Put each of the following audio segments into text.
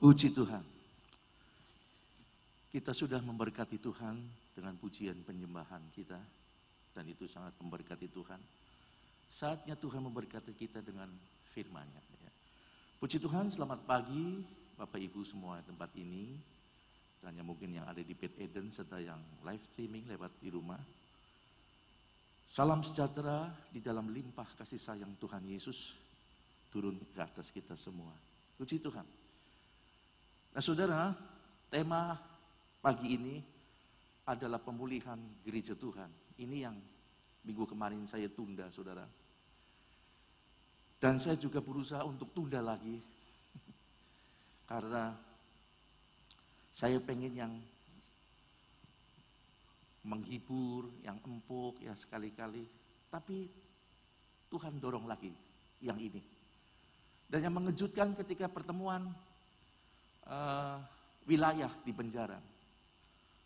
Puji Tuhan. Kita sudah memberkati Tuhan dengan pujian penyembahan kita. Dan itu sangat memberkati Tuhan. Saatnya Tuhan memberkati kita dengan firman-Nya. ya. Puji Tuhan, selamat pagi Bapak Ibu semua tempat ini. Dan yang mungkin yang ada di Pet Eden serta yang live streaming lewat di rumah. Salam sejahtera di dalam limpah kasih sayang Tuhan Yesus turun ke atas kita semua. Puji Tuhan. Nah saudara, tema pagi ini adalah pemulihan gereja Tuhan. Ini yang minggu kemarin saya tunda saudara. Dan saya juga berusaha untuk tunda lagi. Karena saya pengen yang menghibur, yang empuk, ya sekali-kali. Tapi Tuhan dorong lagi yang ini. Dan yang mengejutkan ketika pertemuan uh, wilayah di penjara.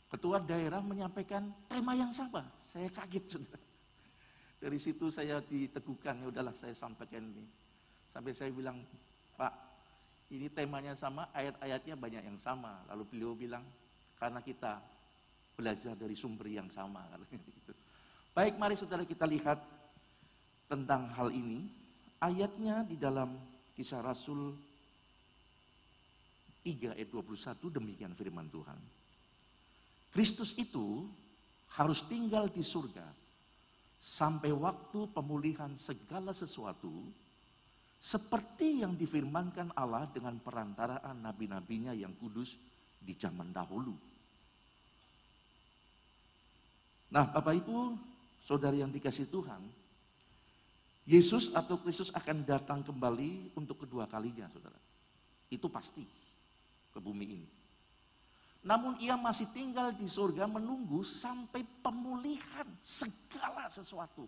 Ketua daerah menyampaikan tema yang sama. Saya kaget sudah. Dari situ saya diteguhkan, ya udahlah saya sampaikan ini. Sampai saya bilang, Pak, ini temanya sama, ayat-ayatnya banyak yang sama. Lalu beliau bilang, karena kita belajar dari sumber yang sama. Gitu. Baik, mari saudara kita lihat tentang hal ini. Ayatnya di dalam kisah Rasul 3 ayat 21 demikian firman Tuhan. Kristus itu harus tinggal di surga sampai waktu pemulihan segala sesuatu seperti yang difirmankan Allah dengan perantaraan nabi-nabinya yang kudus di zaman dahulu. Nah, Bapak Ibu, saudari yang dikasih Tuhan, Yesus atau Kristus akan datang kembali untuk kedua kalinya, saudara. Itu pasti ke bumi ini. Namun ia masih tinggal di surga menunggu sampai pemulihan segala sesuatu.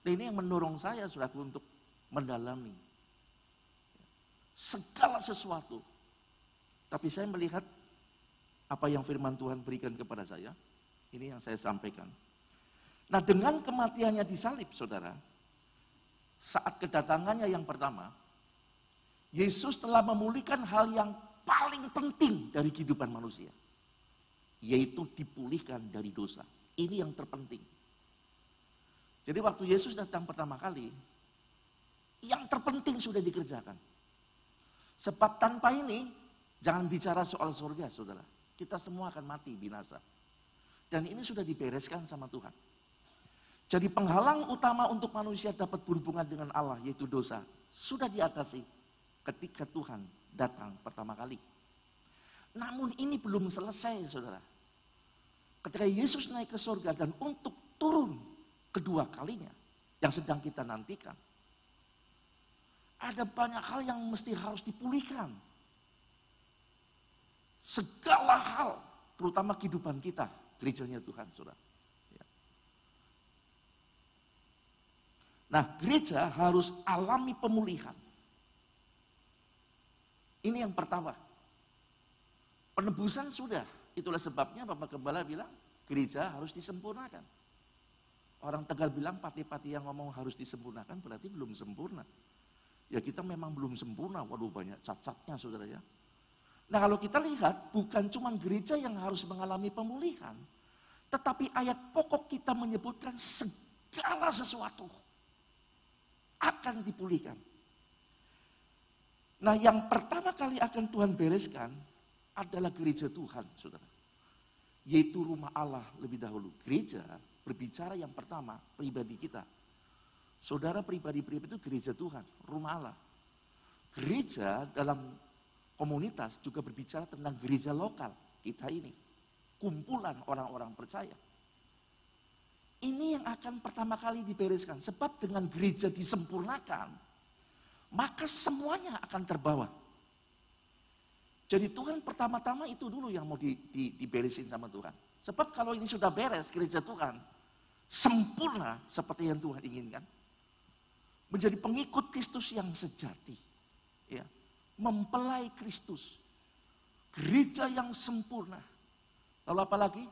Dan ini yang mendorong saya, saudaraku, untuk mendalami segala sesuatu. Tapi saya melihat apa yang firman Tuhan berikan kepada saya. Ini yang saya sampaikan. Nah dengan kematiannya di salib, saudara, saat kedatangannya yang pertama, Yesus telah memulihkan hal yang paling penting dari kehidupan manusia. Yaitu dipulihkan dari dosa. Ini yang terpenting. Jadi waktu Yesus datang pertama kali, yang terpenting sudah dikerjakan. Sebab tanpa ini, jangan bicara soal surga, saudara. Kita semua akan mati, binasa. Dan ini sudah dibereskan sama Tuhan. Jadi penghalang utama untuk manusia dapat berhubungan dengan Allah, yaitu dosa, sudah diatasi ketika Tuhan datang pertama kali. Namun ini belum selesai saudara. Ketika Yesus naik ke surga dan untuk turun kedua kalinya yang sedang kita nantikan. Ada banyak hal yang mesti harus dipulihkan. Segala hal, terutama kehidupan kita, gerejanya Tuhan, saudara. Ya. Nah, gereja harus alami pemulihan. Ini yang pertama. Penebusan sudah. Itulah sebabnya Bapak Gembala bilang gereja harus disempurnakan. Orang Tegal bilang pati-pati yang ngomong harus disempurnakan berarti belum sempurna. Ya kita memang belum sempurna, waduh banyak cacatnya saudara ya. Nah kalau kita lihat bukan cuma gereja yang harus mengalami pemulihan. Tetapi ayat pokok kita menyebutkan segala sesuatu akan dipulihkan. Nah yang pertama kali akan Tuhan bereskan adalah gereja Tuhan, saudara. Yaitu rumah Allah lebih dahulu. Gereja berbicara yang pertama, pribadi kita. Saudara pribadi-pribadi itu gereja Tuhan, rumah Allah. Gereja dalam komunitas juga berbicara tentang gereja lokal kita ini. Kumpulan orang-orang percaya. Ini yang akan pertama kali dibereskan. Sebab dengan gereja disempurnakan, maka semuanya akan terbawa. Jadi Tuhan pertama-tama itu dulu yang mau di, di, diberesin sama Tuhan. Sebab kalau ini sudah beres gereja Tuhan, sempurna seperti yang Tuhan inginkan. Menjadi pengikut Kristus yang sejati. Ya, mempelai Kristus. Gereja yang sempurna. Lalu apa lagi?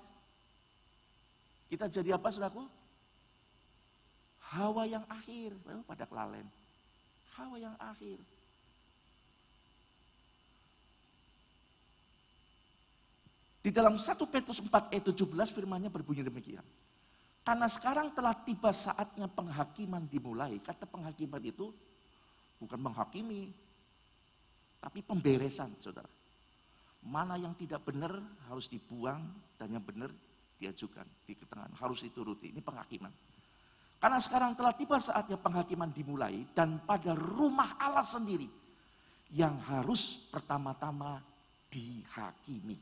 Kita jadi apa saudaraku? Hawa yang akhir. Pada kelalen Hawa yang akhir. Di dalam 1 Petrus 4 ayat 17 firmannya berbunyi demikian. Karena sekarang telah tiba saatnya penghakiman dimulai. Kata penghakiman itu bukan menghakimi, tapi pemberesan saudara. Mana yang tidak benar harus dibuang dan yang benar diajukan, di ketengahan. Harus dituruti, ini penghakiman. Karena sekarang telah tiba saatnya penghakiman dimulai dan pada rumah Allah sendiri yang harus pertama-tama dihakimi.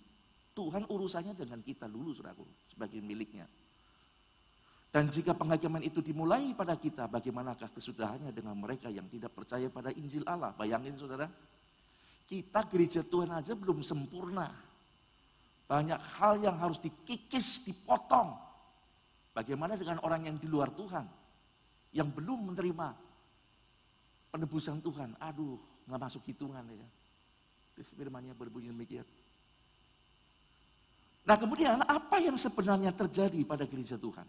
Tuhan urusannya dengan kita dulu, saudaraku, sebagai miliknya. Dan jika penghakiman itu dimulai pada kita, bagaimanakah kesudahannya dengan mereka yang tidak percaya pada Injil Allah? Bayangin saudara, kita gereja Tuhan aja belum sempurna. Banyak hal yang harus dikikis, dipotong. Bagaimana dengan orang yang di luar Tuhan? Yang belum menerima penebusan Tuhan. Aduh, nggak masuk hitungan ya. Firmannya berbunyi demikian. Nah kemudian apa yang sebenarnya terjadi pada gereja Tuhan?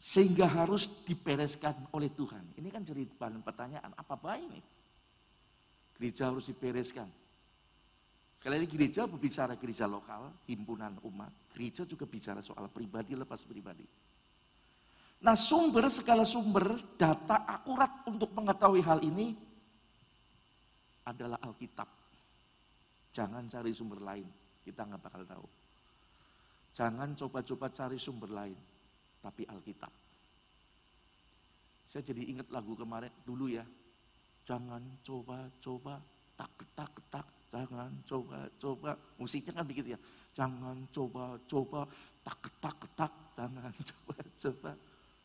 Sehingga harus dipereskan oleh Tuhan. Ini kan jadi bahan pertanyaan, apa baik ini? Gereja harus dipereskan. Kali ini gereja berbicara gereja lokal, himpunan umat. Gereja juga bicara soal pribadi lepas pribadi. Nah sumber, segala sumber data akurat untuk mengetahui hal ini adalah Alkitab. Jangan cari sumber lain, kita nggak bakal tahu. Jangan coba-coba cari sumber lain, tapi Alkitab. Saya jadi ingat lagu kemarin dulu ya. Jangan coba-coba tak tak tak jangan coba-coba. Musiknya kan begitu ya. Jangan coba-coba tak tak tak jangan coba-coba.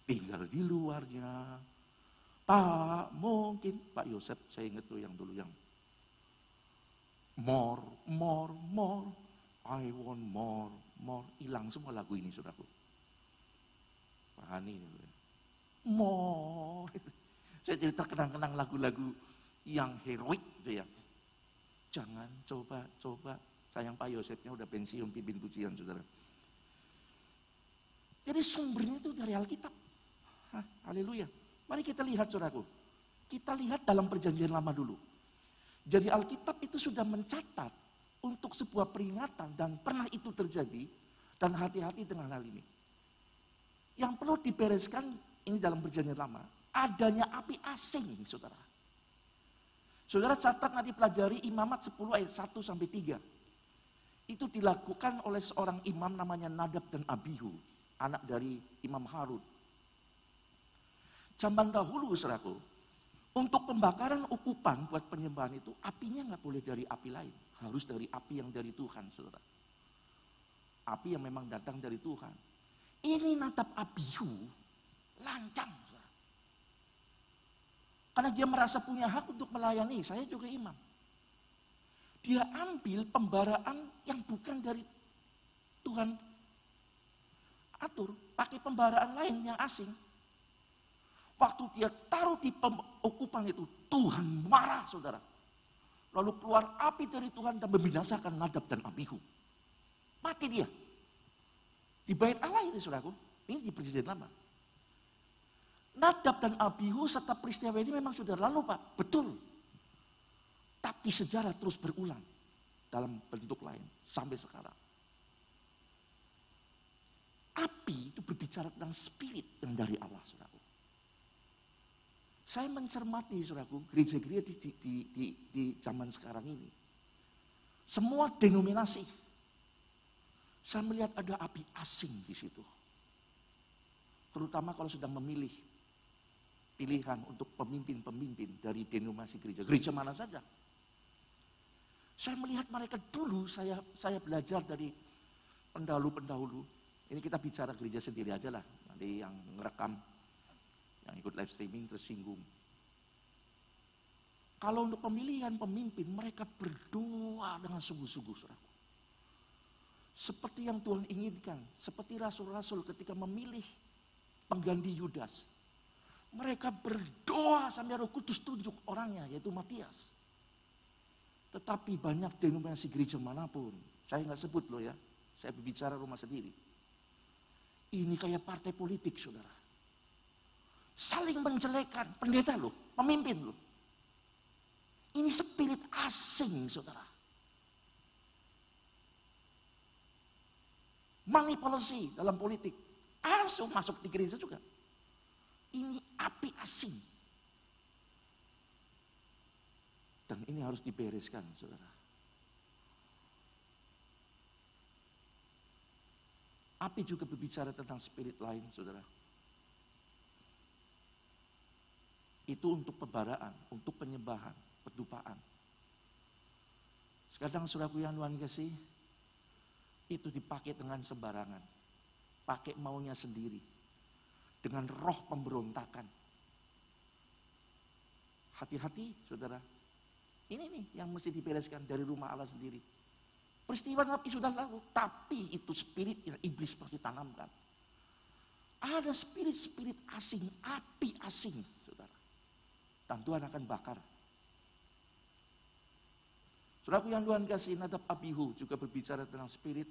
Tinggal di luarnya. Tak mungkin. Pak Yosef, saya ingat tuh yang dulu yang more, more, more. I want more, more. Hilang semua lagu ini, saudaraku. Pak Hani. More. Saya jadi terkenang-kenang lagu-lagu yang heroik gitu ya. Jangan coba-coba. Sayang Pak Yosefnya udah pensiun pimpin pujian, saudara. Jadi sumbernya itu dari Alkitab. Haleluya. Mari kita lihat, saudaraku. Kita lihat dalam perjanjian lama dulu. Jadi Alkitab itu sudah mencatat untuk sebuah peringatan dan pernah itu terjadi dan hati-hati dengan hal ini. Yang perlu dibereskan ini dalam perjanjian lama, adanya api asing, saudara. Saudara catat nanti pelajari imamat 10 ayat 1 sampai 3. Itu dilakukan oleh seorang imam namanya Nadab dan Abihu, anak dari Imam Harun. Zaman dahulu, saudaraku, untuk pembakaran ukupan buat penyembahan itu, apinya nggak boleh dari api lain. Harus dari api yang dari Tuhan, saudara. Api yang memang datang dari Tuhan. Ini natap Abihu, lancang. Karena dia merasa punya hak untuk melayani, saya juga imam. Dia ambil pembaraan yang bukan dari Tuhan atur, pakai pembaraan lain yang asing. Waktu dia taruh di okupan itu, Tuhan marah saudara. Lalu keluar api dari Tuhan dan membinasakan Nadab dan Abihu. Mati dia. Di bait Allah ini saudaraku. Ini di perjanjian lama. Nadab dan Abihu serta peristiwa ini memang sudah lalu pak. Betul. Tapi sejarah terus berulang. Dalam bentuk lain. Sampai sekarang. Api itu berbicara tentang spirit yang dari Allah saudara. Saya mencermati, saudaraku, gereja-gereja di, di, di, di, di zaman sekarang ini. Semua denominasi. Saya melihat ada api asing di situ. Terutama kalau sedang memilih pilihan untuk pemimpin-pemimpin dari denominasi gereja. Gereja mana saja. Saya melihat mereka dulu, saya saya belajar dari pendahulu-pendahulu. Ini kita bicara gereja sendiri aja lah. Nanti yang ngerekam yang ikut live streaming tersinggung. Kalau untuk pemilihan pemimpin, mereka berdoa dengan sungguh-sungguh. Seperti yang Tuhan inginkan, seperti rasul-rasul ketika memilih pengganti Yudas. Mereka berdoa sampai roh kudus tunjuk orangnya, yaitu Matias. Tetapi banyak denominasi gereja mana pun, saya nggak sebut loh ya, saya berbicara rumah sendiri. Ini kayak partai politik, saudara saling menjelekan pendeta loh, pemimpin loh. Ini spirit asing, saudara. manipulasi dalam politik. Asuh masuk di gereja juga. Ini api asing. Dan ini harus dibereskan, saudara. Api juga berbicara tentang spirit lain, saudara. Itu untuk pebaraan, untuk penyembahan, pedupaan. Sekarang saudaraku yang Tuhan kasih, itu dipakai dengan sembarangan. Pakai maunya sendiri. Dengan roh pemberontakan. Hati-hati saudara. Ini nih yang mesti dibereskan dari rumah Allah sendiri. Peristiwa Nabi sudah lalu, tapi itu spirit yang iblis pasti tanamkan. Ada spirit-spirit asing, api asing, saudara. Dan Tuhan akan bakar. Saudaraku yang Tuhan kasih, Nadab Abihu juga berbicara tentang spirit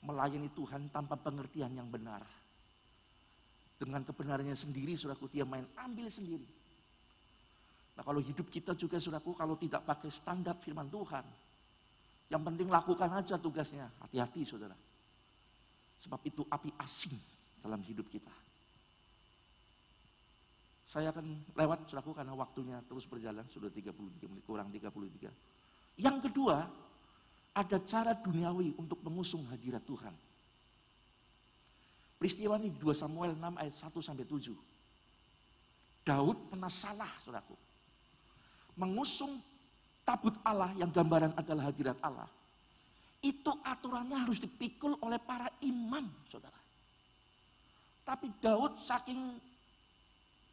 melayani Tuhan tanpa pengertian yang benar. Dengan kebenarannya sendiri, saudaraku, dia main ambil sendiri. Nah kalau hidup kita juga, saudaraku, kalau tidak pakai standar firman Tuhan, yang penting lakukan aja tugasnya. Hati-hati, saudara. Sebab itu api asing dalam hidup kita. Saya akan lewat suraku karena waktunya terus berjalan, sudah 33 menit, kurang 33. Yang kedua, ada cara duniawi untuk mengusung hadirat Tuhan. Peristiwa ini 2 Samuel 6 ayat 1 sampai 7. Daud pernah salah, saudaraku. Mengusung tabut Allah yang gambaran adalah hadirat Allah. Itu aturannya harus dipikul oleh para imam, saudara. Tapi Daud saking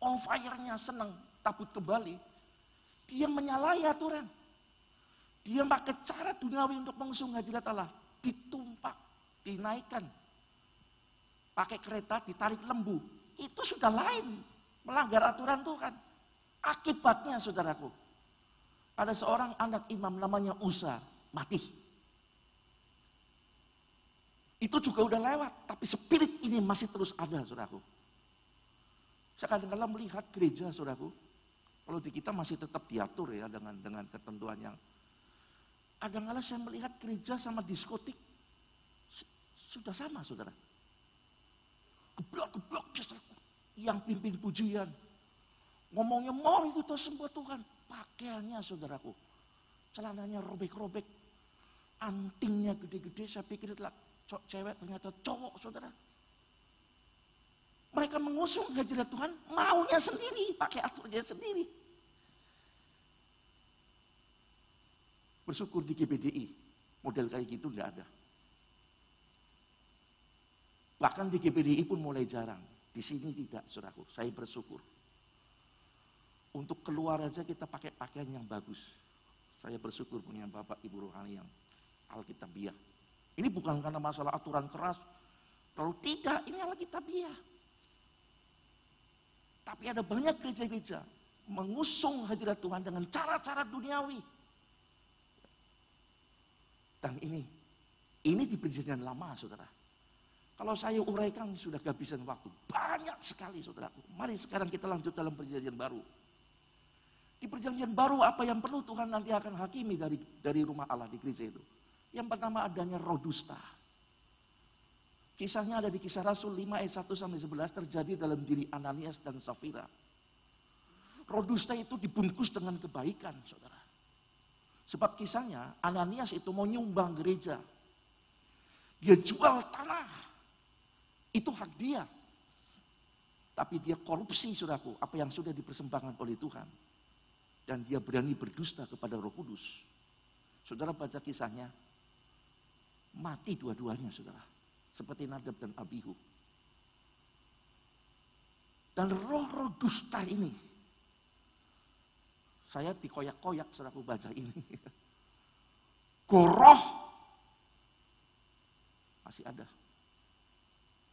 on fire-nya senang tabut kembali, dia menyalahi aturan. Dia pakai cara duniawi untuk mengusung hadirat Allah. Ditumpak, dinaikkan. Pakai kereta, ditarik lembu. Itu sudah lain. Melanggar aturan Tuhan. Akibatnya saudaraku. Ada seorang anak imam namanya Usa. Mati. Itu juga udah lewat. Tapi spirit ini masih terus ada saudaraku. Saya kadang-kadang melihat gereja, saudaraku. Kalau di kita masih tetap diatur ya dengan dengan ketentuan yang kadang-kadang saya melihat gereja sama diskotik sudah sama, saudara. Geblok-geblok yang pimpin pujian. Ngomongnya mau itu sembah Tuhan. Pakaiannya saudaraku. Celananya robek-robek. Antingnya gede-gede. Saya pikir itulah cewek ternyata cowok saudara. Mereka mengusung hadirat Tuhan maunya sendiri, pakai aturannya sendiri. Bersyukur di GBDI, model kayak gitu enggak ada. Bahkan di GBDI pun mulai jarang. Di sini tidak, saudaraku. Saya bersyukur. Untuk keluar aja kita pakai pakaian yang bagus. Saya bersyukur punya Bapak Ibu Rohani yang Alkitabiah. Ini bukan karena masalah aturan keras. Kalau tidak, ini Alkitabiah. Tapi ada banyak gereja-gereja mengusung hadirat Tuhan dengan cara-cara duniawi. Dan ini, ini di perjanjian lama saudara. Kalau saya uraikan sudah kehabisan waktu. Banyak sekali saudaraku. Mari sekarang kita lanjut dalam perjanjian baru. Di perjanjian baru apa yang perlu Tuhan nanti akan hakimi dari dari rumah Allah di gereja itu. Yang pertama adanya roh dusta. Kisahnya ada di kisah Rasul 5 ayat 1 sampai 11 terjadi dalam diri Ananias dan Safira. Roh dusta itu dibungkus dengan kebaikan, saudara. Sebab kisahnya Ananias itu mau nyumbang gereja. Dia jual tanah. Itu hak dia. Tapi dia korupsi, saudaraku, apa yang sudah dipersembahkan oleh Tuhan. Dan dia berani berdusta kepada roh kudus. Saudara baca kisahnya, mati dua-duanya, saudara seperti Nadab dan Abihu. Dan roh-roh dusta ini, saya dikoyak-koyak aku baca ini. Goroh masih ada.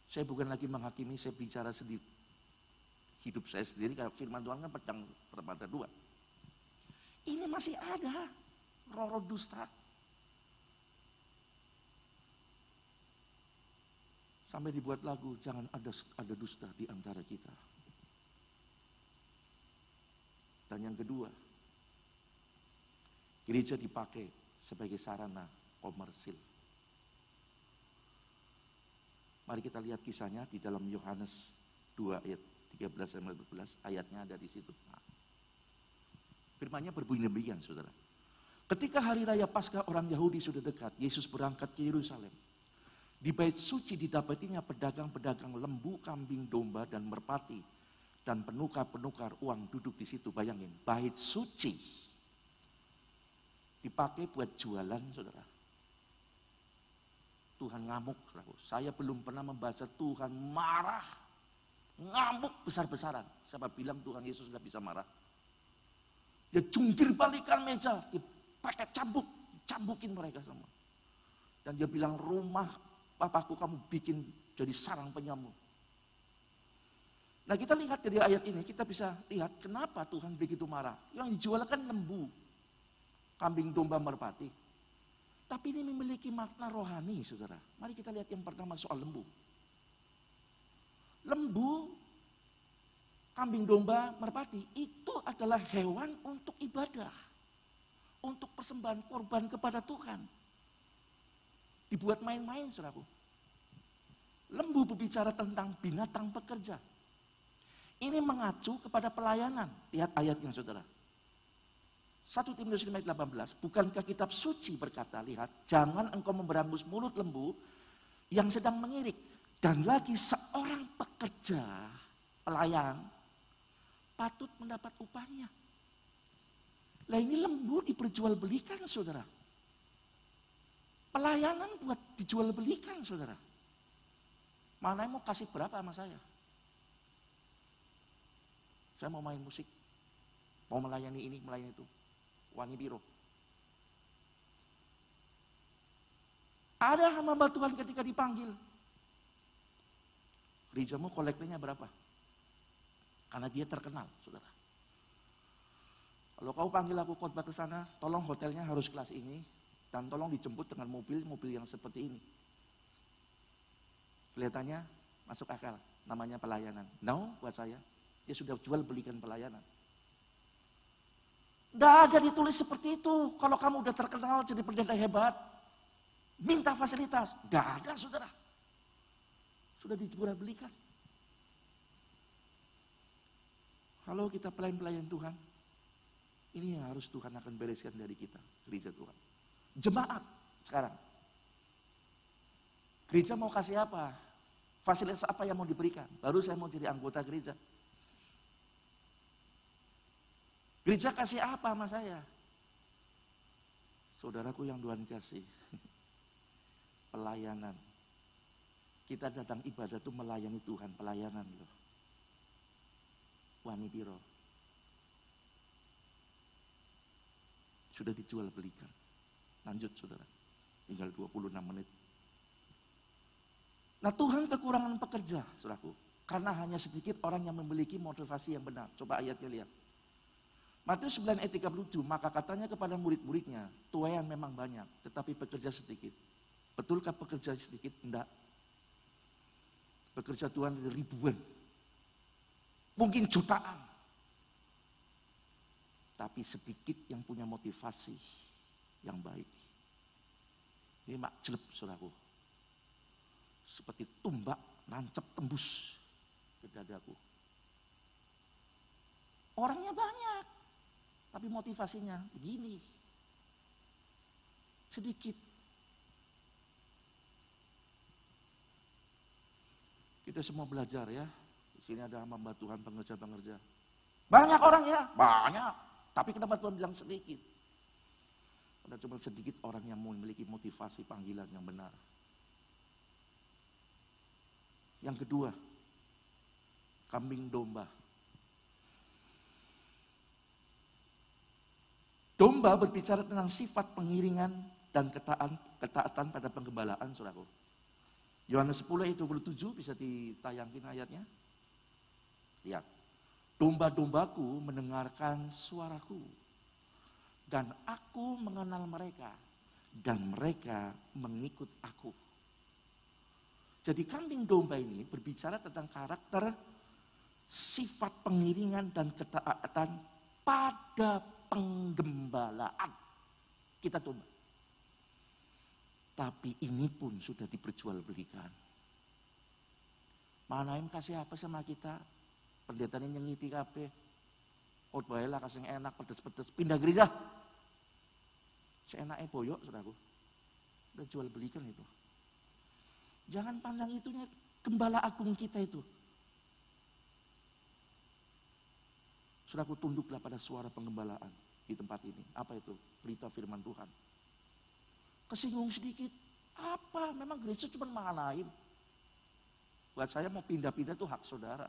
Saya bukan lagi menghakimi, saya bicara sendiri. Hidup saya sendiri, kalau firman Tuhan kan pedang bermata dua. Ini masih ada roh-roh dusta. Sampai dibuat lagu, jangan ada ada dusta di antara kita. Dan yang kedua, gereja dipakai sebagai sarana komersil. Mari kita lihat kisahnya di dalam Yohanes 2 ayat 13 sampai 14 ayatnya ada di situ. Nah, firmannya berbunyi demikian saudara. Ketika hari raya Paskah orang Yahudi sudah dekat, Yesus berangkat ke Yerusalem. Di bait suci didapatinya pedagang-pedagang lembu, kambing, domba, dan merpati. Dan penukar-penukar uang duduk di situ. Bayangin, bait suci. Dipakai buat jualan, saudara. Tuhan ngamuk. Saya belum pernah membaca Tuhan marah. Ngamuk besar-besaran. Siapa bilang Tuhan Yesus nggak bisa marah? Dia jungkir balikan meja, pakai cambuk, cambukin mereka semua. Dan dia bilang rumah papaku kamu bikin jadi sarang penyamuk. Nah kita lihat dari ayat ini, kita bisa lihat kenapa Tuhan begitu marah. Yang dijual kan lembu, kambing domba merpati. Tapi ini memiliki makna rohani saudara. Mari kita lihat yang pertama soal lembu. Lembu, kambing domba, merpati itu adalah hewan untuk ibadah untuk persembahan korban kepada Tuhan. Dibuat main-main, saudaraku. Lembu berbicara tentang binatang pekerja. Ini mengacu kepada pelayanan. Lihat ayatnya, saudara. 1 Timotius 5 ayat 18, bukankah kitab suci berkata, lihat, jangan engkau memberangus mulut lembu yang sedang mengirik. Dan lagi seorang pekerja, pelayan, patut mendapat upahnya. Lah ini lembu diperjualbelikan saudara. Pelayanan buat dijual belikan saudara. Mana yang mau kasih berapa sama saya? Saya mau main musik. Mau melayani ini, melayani itu. Wani biro. Ada hamba Tuhan ketika dipanggil. Gerejamu kolektornya berapa? Karena dia terkenal, saudara. Kalau kau panggil aku khotbah ke sana, tolong hotelnya harus kelas ini dan tolong dijemput dengan mobil-mobil yang seperti ini. Kelihatannya masuk akal, namanya pelayanan. No, buat saya, dia sudah jual belikan pelayanan. Tidak ada ditulis seperti itu. Kalau kamu udah terkenal jadi pendeta hebat, minta fasilitas. Tidak ada, saudara. Sudah dijual belikan. Kalau kita pelayan-pelayan Tuhan, ini yang harus Tuhan akan bereskan dari kita, gereja Tuhan. Jemaat sekarang. Gereja mau kasih apa? Fasilitas apa yang mau diberikan? Baru saya mau jadi anggota gereja. Gereja kasih apa sama saya? Saudaraku yang Tuhan kasih. Pelayanan. Kita datang ibadah itu melayani Tuhan, pelayanan loh. Wani biro. sudah dijual belikan. Lanjut saudara, tinggal 26 menit. Nah Tuhan kekurangan pekerja, saudaraku. Karena hanya sedikit orang yang memiliki motivasi yang benar. Coba ayatnya lihat. Matius 9 ayat 37, maka katanya kepada murid-muridnya, tuayan memang banyak, tetapi pekerja sedikit. Betulkah pekerja sedikit? Enggak. Pekerja Tuhan ribuan. Mungkin jutaan tapi sedikit yang punya motivasi yang baik. Ini mak jelek saudaraku. Seperti tumbak nancep tembus ke dadaku. Orangnya banyak, tapi motivasinya begini. Sedikit. Kita semua belajar ya. Di sini ada hamba Tuhan pengerja-pengerja. Banyak orang ya, banyak. Tapi kenapa Tuhan bilang sedikit? Karena cuma sedikit orang yang memiliki motivasi panggilan yang benar. Yang kedua, kambing domba. Domba berbicara tentang sifat pengiringan dan ketaatan, ketaatan pada penggembalaan, saudaraku. Yohanes 10 ayat 27 bisa ditayangkan ayatnya. Lihat. Domba-dombaku mendengarkan suaraku. Dan aku mengenal mereka. Dan mereka mengikut aku. Jadi kambing domba ini berbicara tentang karakter, sifat pengiringan dan ketaatan pada penggembalaan. Kita domba. Tapi ini pun sudah diperjualbelikan. Manaim kasih apa sama kita? Pendeta ini nyengiti kabeh. Khotbah lah kasih enak, pedes-pedes. Pindah gereja. Seenaknya boyok, saudaraku. Udah jual belikan itu. Jangan pandang itunya gembala agung kita itu. Saudaraku tunduklah pada suara penggembalaan di tempat ini. Apa itu? Berita firman Tuhan. Kesinggung sedikit. Apa? Memang gereja cuma manaim. Buat saya mau pindah-pindah itu hak saudara.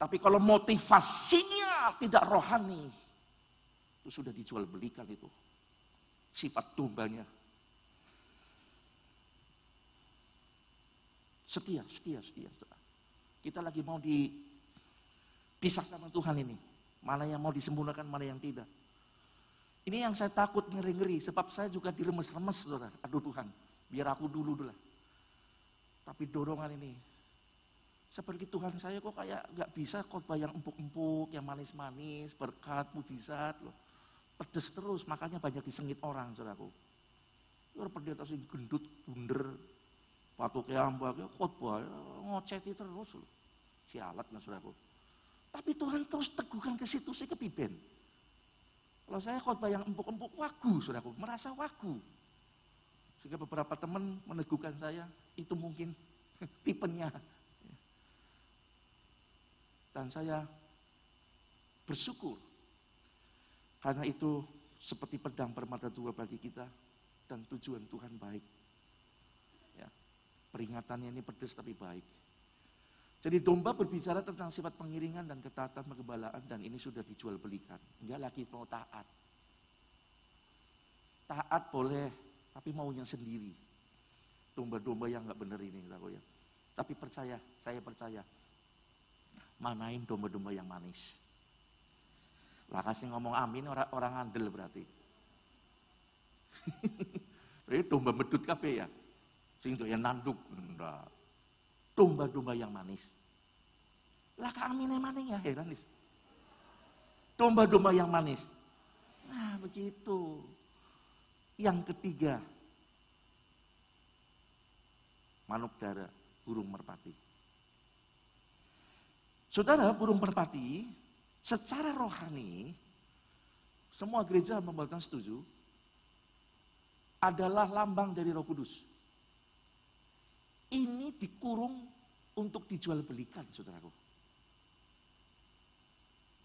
Tapi kalau motivasinya tidak rohani, itu sudah dijual belikan itu. Sifat dombanya. Setia, setia, setia. Kita lagi mau dipisah sama Tuhan ini. Mana yang mau disembunyikan, mana yang tidak. Ini yang saya takut ngeri-ngeri, sebab saya juga diremes-remes, saudara. Aduh Tuhan, biar aku dulu dulu. Tapi dorongan ini, seperti Tuhan saya kok kayak nggak bisa khotbah yang empuk-empuk, yang manis-manis, berkat, mujizat loh. Pedes terus, makanya banyak disengit orang, saudaraku. Ya pendeta sih gendut, bunder, patuh keambak, ya khotbah, ya, ngoceti terus loh. Sialat lah saudaraku. Tapi Tuhan terus teguhkan ke situ sih. Kalau saya khotbah yang empuk-empuk, wagu, saudaraku, merasa wagu. Sehingga beberapa teman meneguhkan saya, itu mungkin tipenya dan saya bersyukur. Karena itu seperti pedang bermata dua bagi kita dan tujuan Tuhan baik. Ya, peringatannya ini pedes tapi baik. Jadi domba berbicara tentang sifat pengiringan dan ketaatan pengembalaan dan ini sudah dijual belikan. Enggak lagi mau taat. Taat boleh, tapi maunya sendiri. Domba-domba yang enggak benar ini, ya. Tapi percaya, saya percaya, manain domba-domba yang manis. Lah kasih ngomong amin orang orang andel berarti. Ini domba medut kabeh ya. Sing yang nanduk ndak. Domba-domba yang manis. Lah ka amine maning ya heran nis. Domba-domba yang manis. Nah, begitu. Yang ketiga, manuk dara, burung merpati. Saudara, burung merpati secara rohani, semua gereja membuatkan setuju, adalah lambang dari roh kudus. Ini dikurung untuk dijual belikan, saudaraku.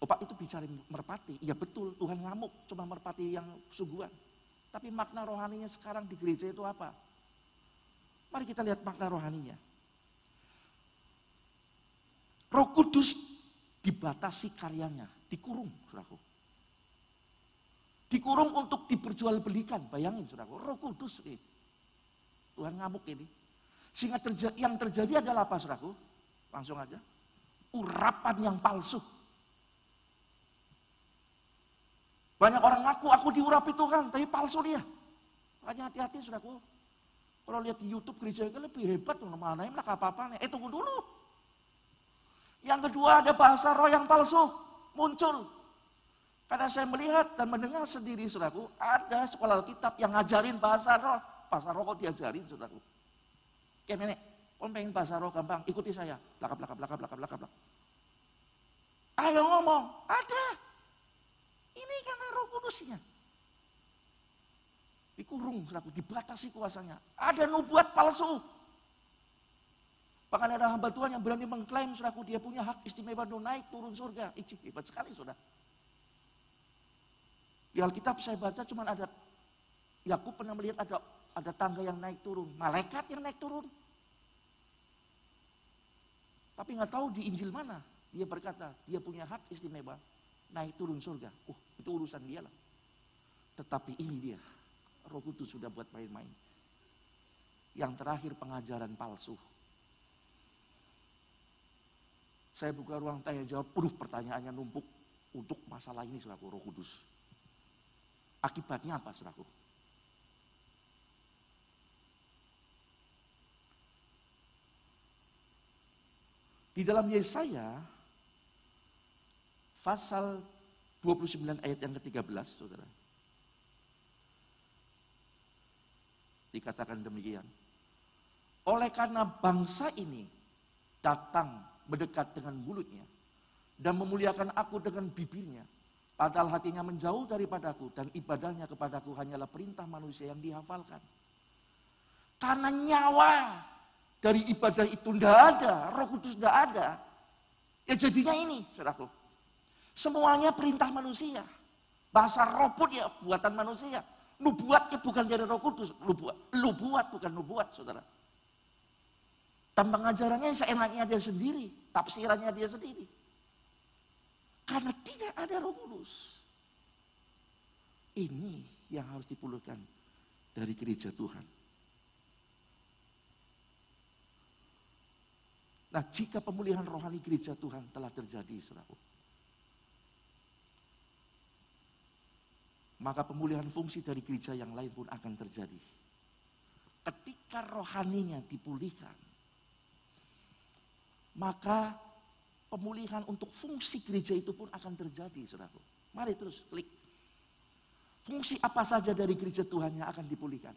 Opak itu bicara merpati, ya betul Tuhan ngamuk, cuma merpati yang sungguhan. Tapi makna rohaninya sekarang di gereja itu apa? Mari kita lihat makna rohaninya. Roh Kudus dibatasi karyanya, dikurung, saudaraku. Dikurung untuk diperjualbelikan, bayangin saudaraku, roh kudus ini. Tuhan ngamuk ini. Sehingga terja yang terjadi adalah apa saudaraku? Langsung aja. Urapan yang palsu. Banyak orang ngaku, aku diurapi Tuhan, tapi palsu dia. Makanya hati-hati saudaraku. Kalau lihat di Youtube gereja lebih hebat, mana lah apa-apa. Eh tunggu dulu. Yang kedua ada bahasa roh yang palsu muncul. Karena saya melihat dan mendengar sendiri saudaraku, ada sekolah kitab yang ngajarin bahasa roh. Bahasa roh kok diajarin saudaraku. Kayak nenek, kau pengen bahasa roh gampang, ikuti saya. Belakap, belakap, belakap, belakap, belakap, belakap. Ayo ngomong, ada. Ini karena roh kudusnya. Dikurung, saudaraku, dibatasi kuasanya. Ada nubuat palsu. Bahkan ada hamba Tuhan yang berani mengklaim suraku dia punya hak istimewa untuk naik turun surga. Icip, hebat sekali sudah. Di Alkitab saya baca cuma ada Yakub pernah melihat ada ada tangga yang naik turun, malaikat yang naik turun. Tapi nggak tahu di Injil mana dia berkata dia punya hak istimewa naik turun surga. Uh, itu urusan dia lah. Tetapi ini dia, Roh Kudus sudah buat main-main. Yang terakhir pengajaran palsu. Saya buka ruang tanya jawab, penuh pertanyaannya numpuk untuk masalah ini selaku roh kudus. Akibatnya apa selaku? Di dalam Yesaya, pasal 29 ayat yang ke-13, saudara. Dikatakan demikian. Oleh karena bangsa ini datang mendekat dengan mulutnya dan memuliakan aku dengan bibirnya, padahal hatinya menjauh daripadaku dan ibadahnya kepadaku hanyalah perintah manusia yang dihafalkan. Karena nyawa dari ibadah itu tidak ada, roh kudus tidak ada. Ya jadinya ini, saudaraku. Semuanya perintah manusia. Bahasa roh pun ya buatan manusia. Nubuatnya bukan dari roh kudus. Nubuat, nubuat bukan nubuat, saudara. Tambang ajarannya seenaknya dia sendiri. Tafsirannya dia sendiri. Karena tidak ada roh kudus. Ini yang harus dipulihkan dari gereja Tuhan. Nah jika pemulihan rohani gereja Tuhan telah terjadi, saudara, maka pemulihan fungsi dari gereja yang lain pun akan terjadi. Ketika rohaninya dipulihkan, maka pemulihan untuk fungsi gereja itu pun akan terjadi, saudaraku. Mari terus klik. Fungsi apa saja dari gereja Tuhan yang akan dipulihkan?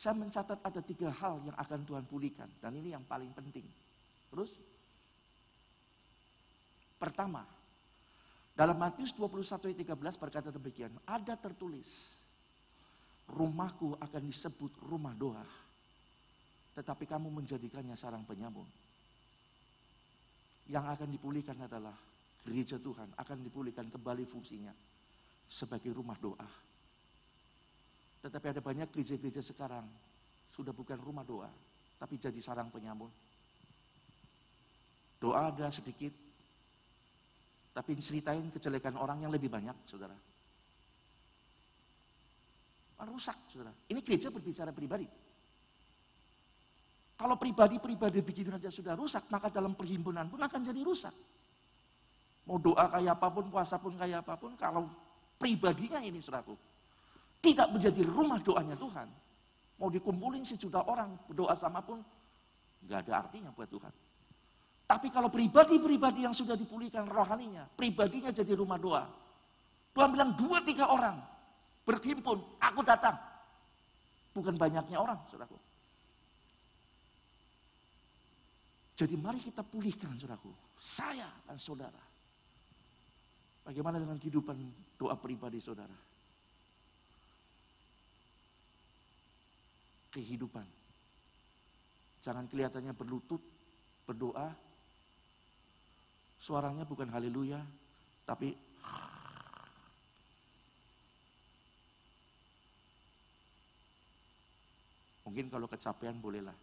Saya mencatat ada tiga hal yang akan Tuhan pulihkan. Dan ini yang paling penting. Terus, pertama, dalam Matius 21 ayat 13 berkata demikian, ada tertulis, rumahku akan disebut rumah doa, tetapi kamu menjadikannya sarang penyamun yang akan dipulihkan adalah gereja Tuhan akan dipulihkan kembali fungsinya sebagai rumah doa. Tetapi ada banyak gereja-gereja sekarang sudah bukan rumah doa, tapi jadi sarang penyamun. Doa ada sedikit, tapi ceritain kejelekan orang yang lebih banyak, saudara. Rusak, saudara. Ini gereja berbicara pribadi. Kalau pribadi-pribadi bikin saja sudah rusak, maka dalam perhimpunan pun akan jadi rusak. Mau doa kayak apa pun, puasa pun kayak apa pun, kalau pribadinya ini suraku, tidak menjadi rumah doanya Tuhan. Mau dikumpulin sejuta orang berdoa sama pun, nggak ada artinya buat Tuhan. Tapi kalau pribadi-pribadi yang sudah dipulihkan rohaninya, pribadinya jadi rumah doa. Tuhan bilang dua tiga orang berhimpun, aku datang. Bukan banyaknya orang, saudaraku. Jadi mari kita pulihkan saudaraku. Saya dan saudara. Bagaimana dengan kehidupan doa pribadi saudara? Kehidupan. Jangan kelihatannya berlutut, berdoa. Suaranya bukan haleluya, tapi Mungkin kalau kecapean bolehlah.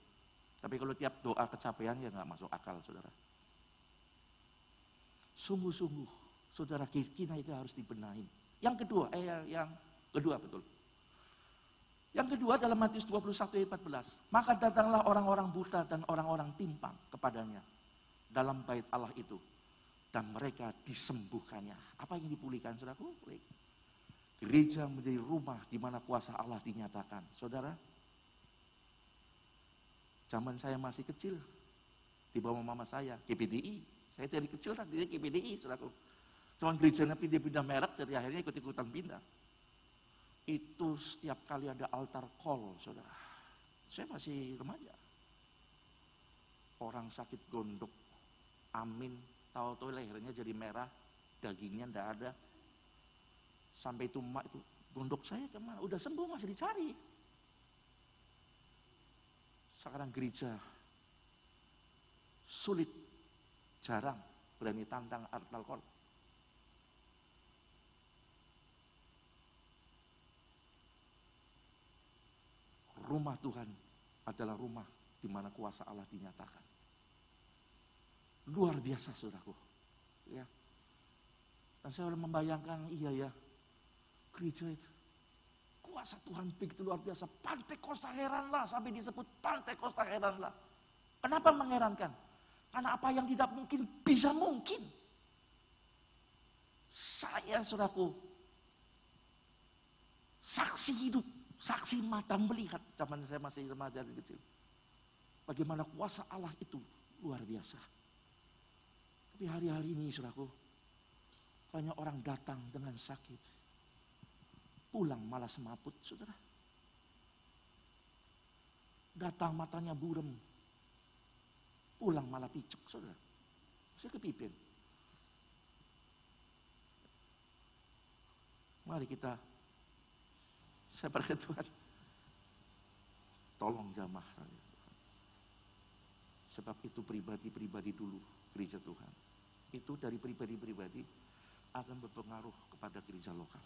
Tapi kalau tiap doa kecapean ya nggak masuk akal, saudara. Sungguh-sungguh, saudara kita itu harus dibenahi. Yang kedua, eh yang kedua betul. Yang kedua dalam Matius 21 ayat 14. Maka datanglah orang-orang buta dan orang-orang timpang kepadanya dalam bait Allah itu. Dan mereka disembuhkannya. Apa yang dipulihkan saudaraku? Gereja menjadi rumah di mana kuasa Allah dinyatakan. Saudara, Zaman saya masih kecil, di bawah mama saya, KPDI. Saya dari kecil tadi KPDI, saudaraku. Cuma gerejanya pindah-pindah merek, jadi akhirnya ikut-ikutan pindah. Itu setiap kali ada altar call, saudara. Saya masih remaja. Orang sakit gondok, amin, tahu-tahu lehernya jadi merah, dagingnya ndak ada. Sampai itu mak itu, gondok saya ke mana? Udah sembuh masih dicari. Sekarang gereja sulit, jarang berani tantang alkohol. Rumah Tuhan adalah rumah di mana kuasa Allah dinyatakan. Luar biasa saudaraku. Ya. Dan saya membayangkan, iya ya, gereja itu kuasa Tuhan begitu luar biasa. Pantai Kosta heranlah sampai disebut Pantai Kosta heranlah. Kenapa mengherankan? Karena apa yang tidak mungkin bisa mungkin. Saya saudaraku saksi hidup, saksi mata melihat zaman saya masih remaja dan kecil. Bagaimana kuasa Allah itu luar biasa. Tapi hari-hari ini saudaraku, banyak orang datang dengan sakit Pulang malah semaput, saudara. Datang matanya burem. Pulang malah picek, saudara. Saya kepipin. Mari kita, saya berkata Tuhan, tolong jamah. Sebab itu pribadi-pribadi dulu gereja Tuhan. Itu dari pribadi-pribadi akan berpengaruh kepada gereja lokal.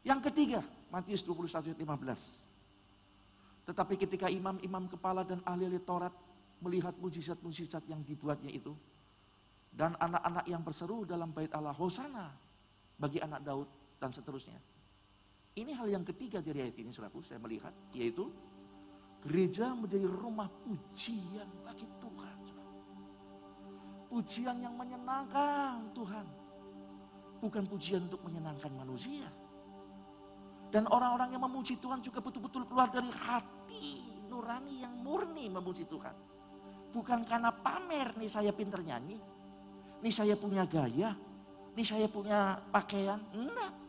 Yang ketiga, Matius 21 ayat 15. Tetapi ketika imam-imam kepala dan ahli-ahli Taurat melihat mujizat-mujizat yang dibuatnya itu, dan anak-anak yang berseru dalam bait Allah, Hosana bagi anak Daud dan seterusnya. Ini hal yang ketiga dari ayat ini, saudaraku, saya melihat, yaitu Gereja menjadi rumah pujian bagi Tuhan. Pujian yang menyenangkan Tuhan. Bukan pujian untuk menyenangkan manusia. Dan orang-orang yang memuji Tuhan juga betul-betul keluar dari hati nurani yang murni memuji Tuhan. Bukan karena pamer nih saya pinter nyanyi. Nih saya punya gaya. Nih saya punya pakaian. Enggak.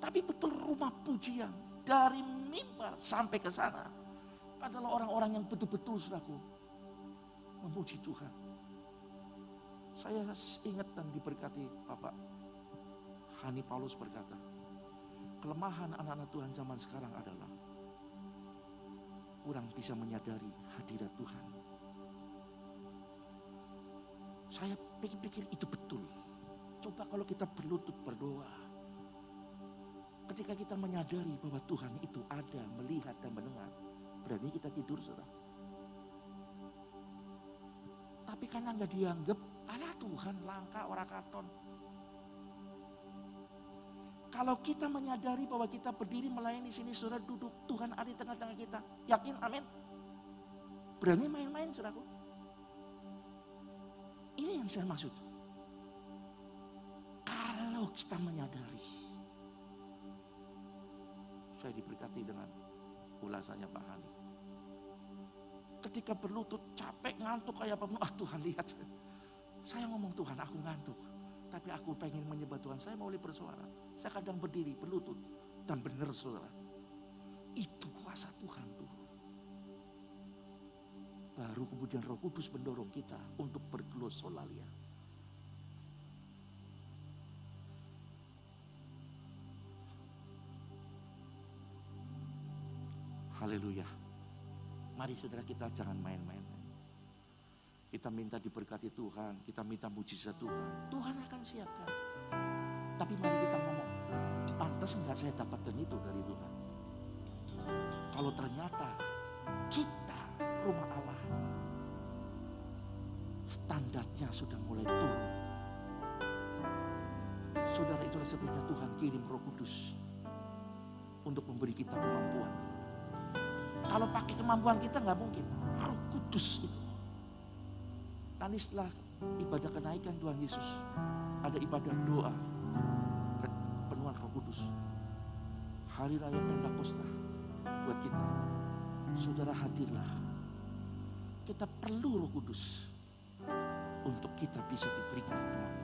Tapi betul rumah pujian. Dari mimbar sampai ke sana adalah orang-orang yang betul-betul suraku memuji Tuhan. Saya ingat dan diberkati Bapak Hani Paulus berkata, kelemahan anak-anak Tuhan zaman sekarang adalah kurang bisa menyadari hadirat Tuhan. Saya pikir-pikir itu betul. Coba kalau kita berlutut berdoa. Ketika kita menyadari bahwa Tuhan itu ada, melihat dan mendengar berani kita tidur saudara. Tapi karena nggak dianggap, Allah Tuhan langka orang katon. Kalau kita menyadari bahwa kita berdiri melayani sini, saudara duduk, Tuhan ada di tengah-tengah kita. Yakin, amin. Berani main-main, saudaraku. Ini yang saya maksud. Kalau kita menyadari, saya diberkati dengan ulasannya Pak Hani. Ketika berlutut capek ngantuk kayak apa? Ah Tuhan lihat. Saya ngomong Tuhan aku ngantuk. Tapi aku pengen menyebut Tuhan. Saya mau bersuara. Saya kadang berdiri berlutut. Dan benar saudara. Itu kuasa Tuhan tuh. Baru kemudian roh kudus mendorong kita untuk berglosolalia. Haleluya. Mari saudara kita jangan main-main. Kita minta diberkati Tuhan, kita minta mujizat Tuhan. Tuhan akan siapkan. Tapi mari kita ngomong, pantas enggak saya dapatkan itu dari Tuhan? Kalau ternyata kita rumah Allah, standarnya sudah mulai turun. Saudara itulah sebabnya Tuhan kirim roh kudus untuk memberi kita kemampuan kalau pakai kemampuan kita nggak mungkin. Roh Kudus itu. Nanti setelah ibadah kenaikan Tuhan Yesus, ada ibadah doa penuhan Roh Kudus. Hari Raya Pentakosta buat kita. Saudara hadirlah. Kita perlu Roh Kudus untuk kita bisa diberikan kemampuan.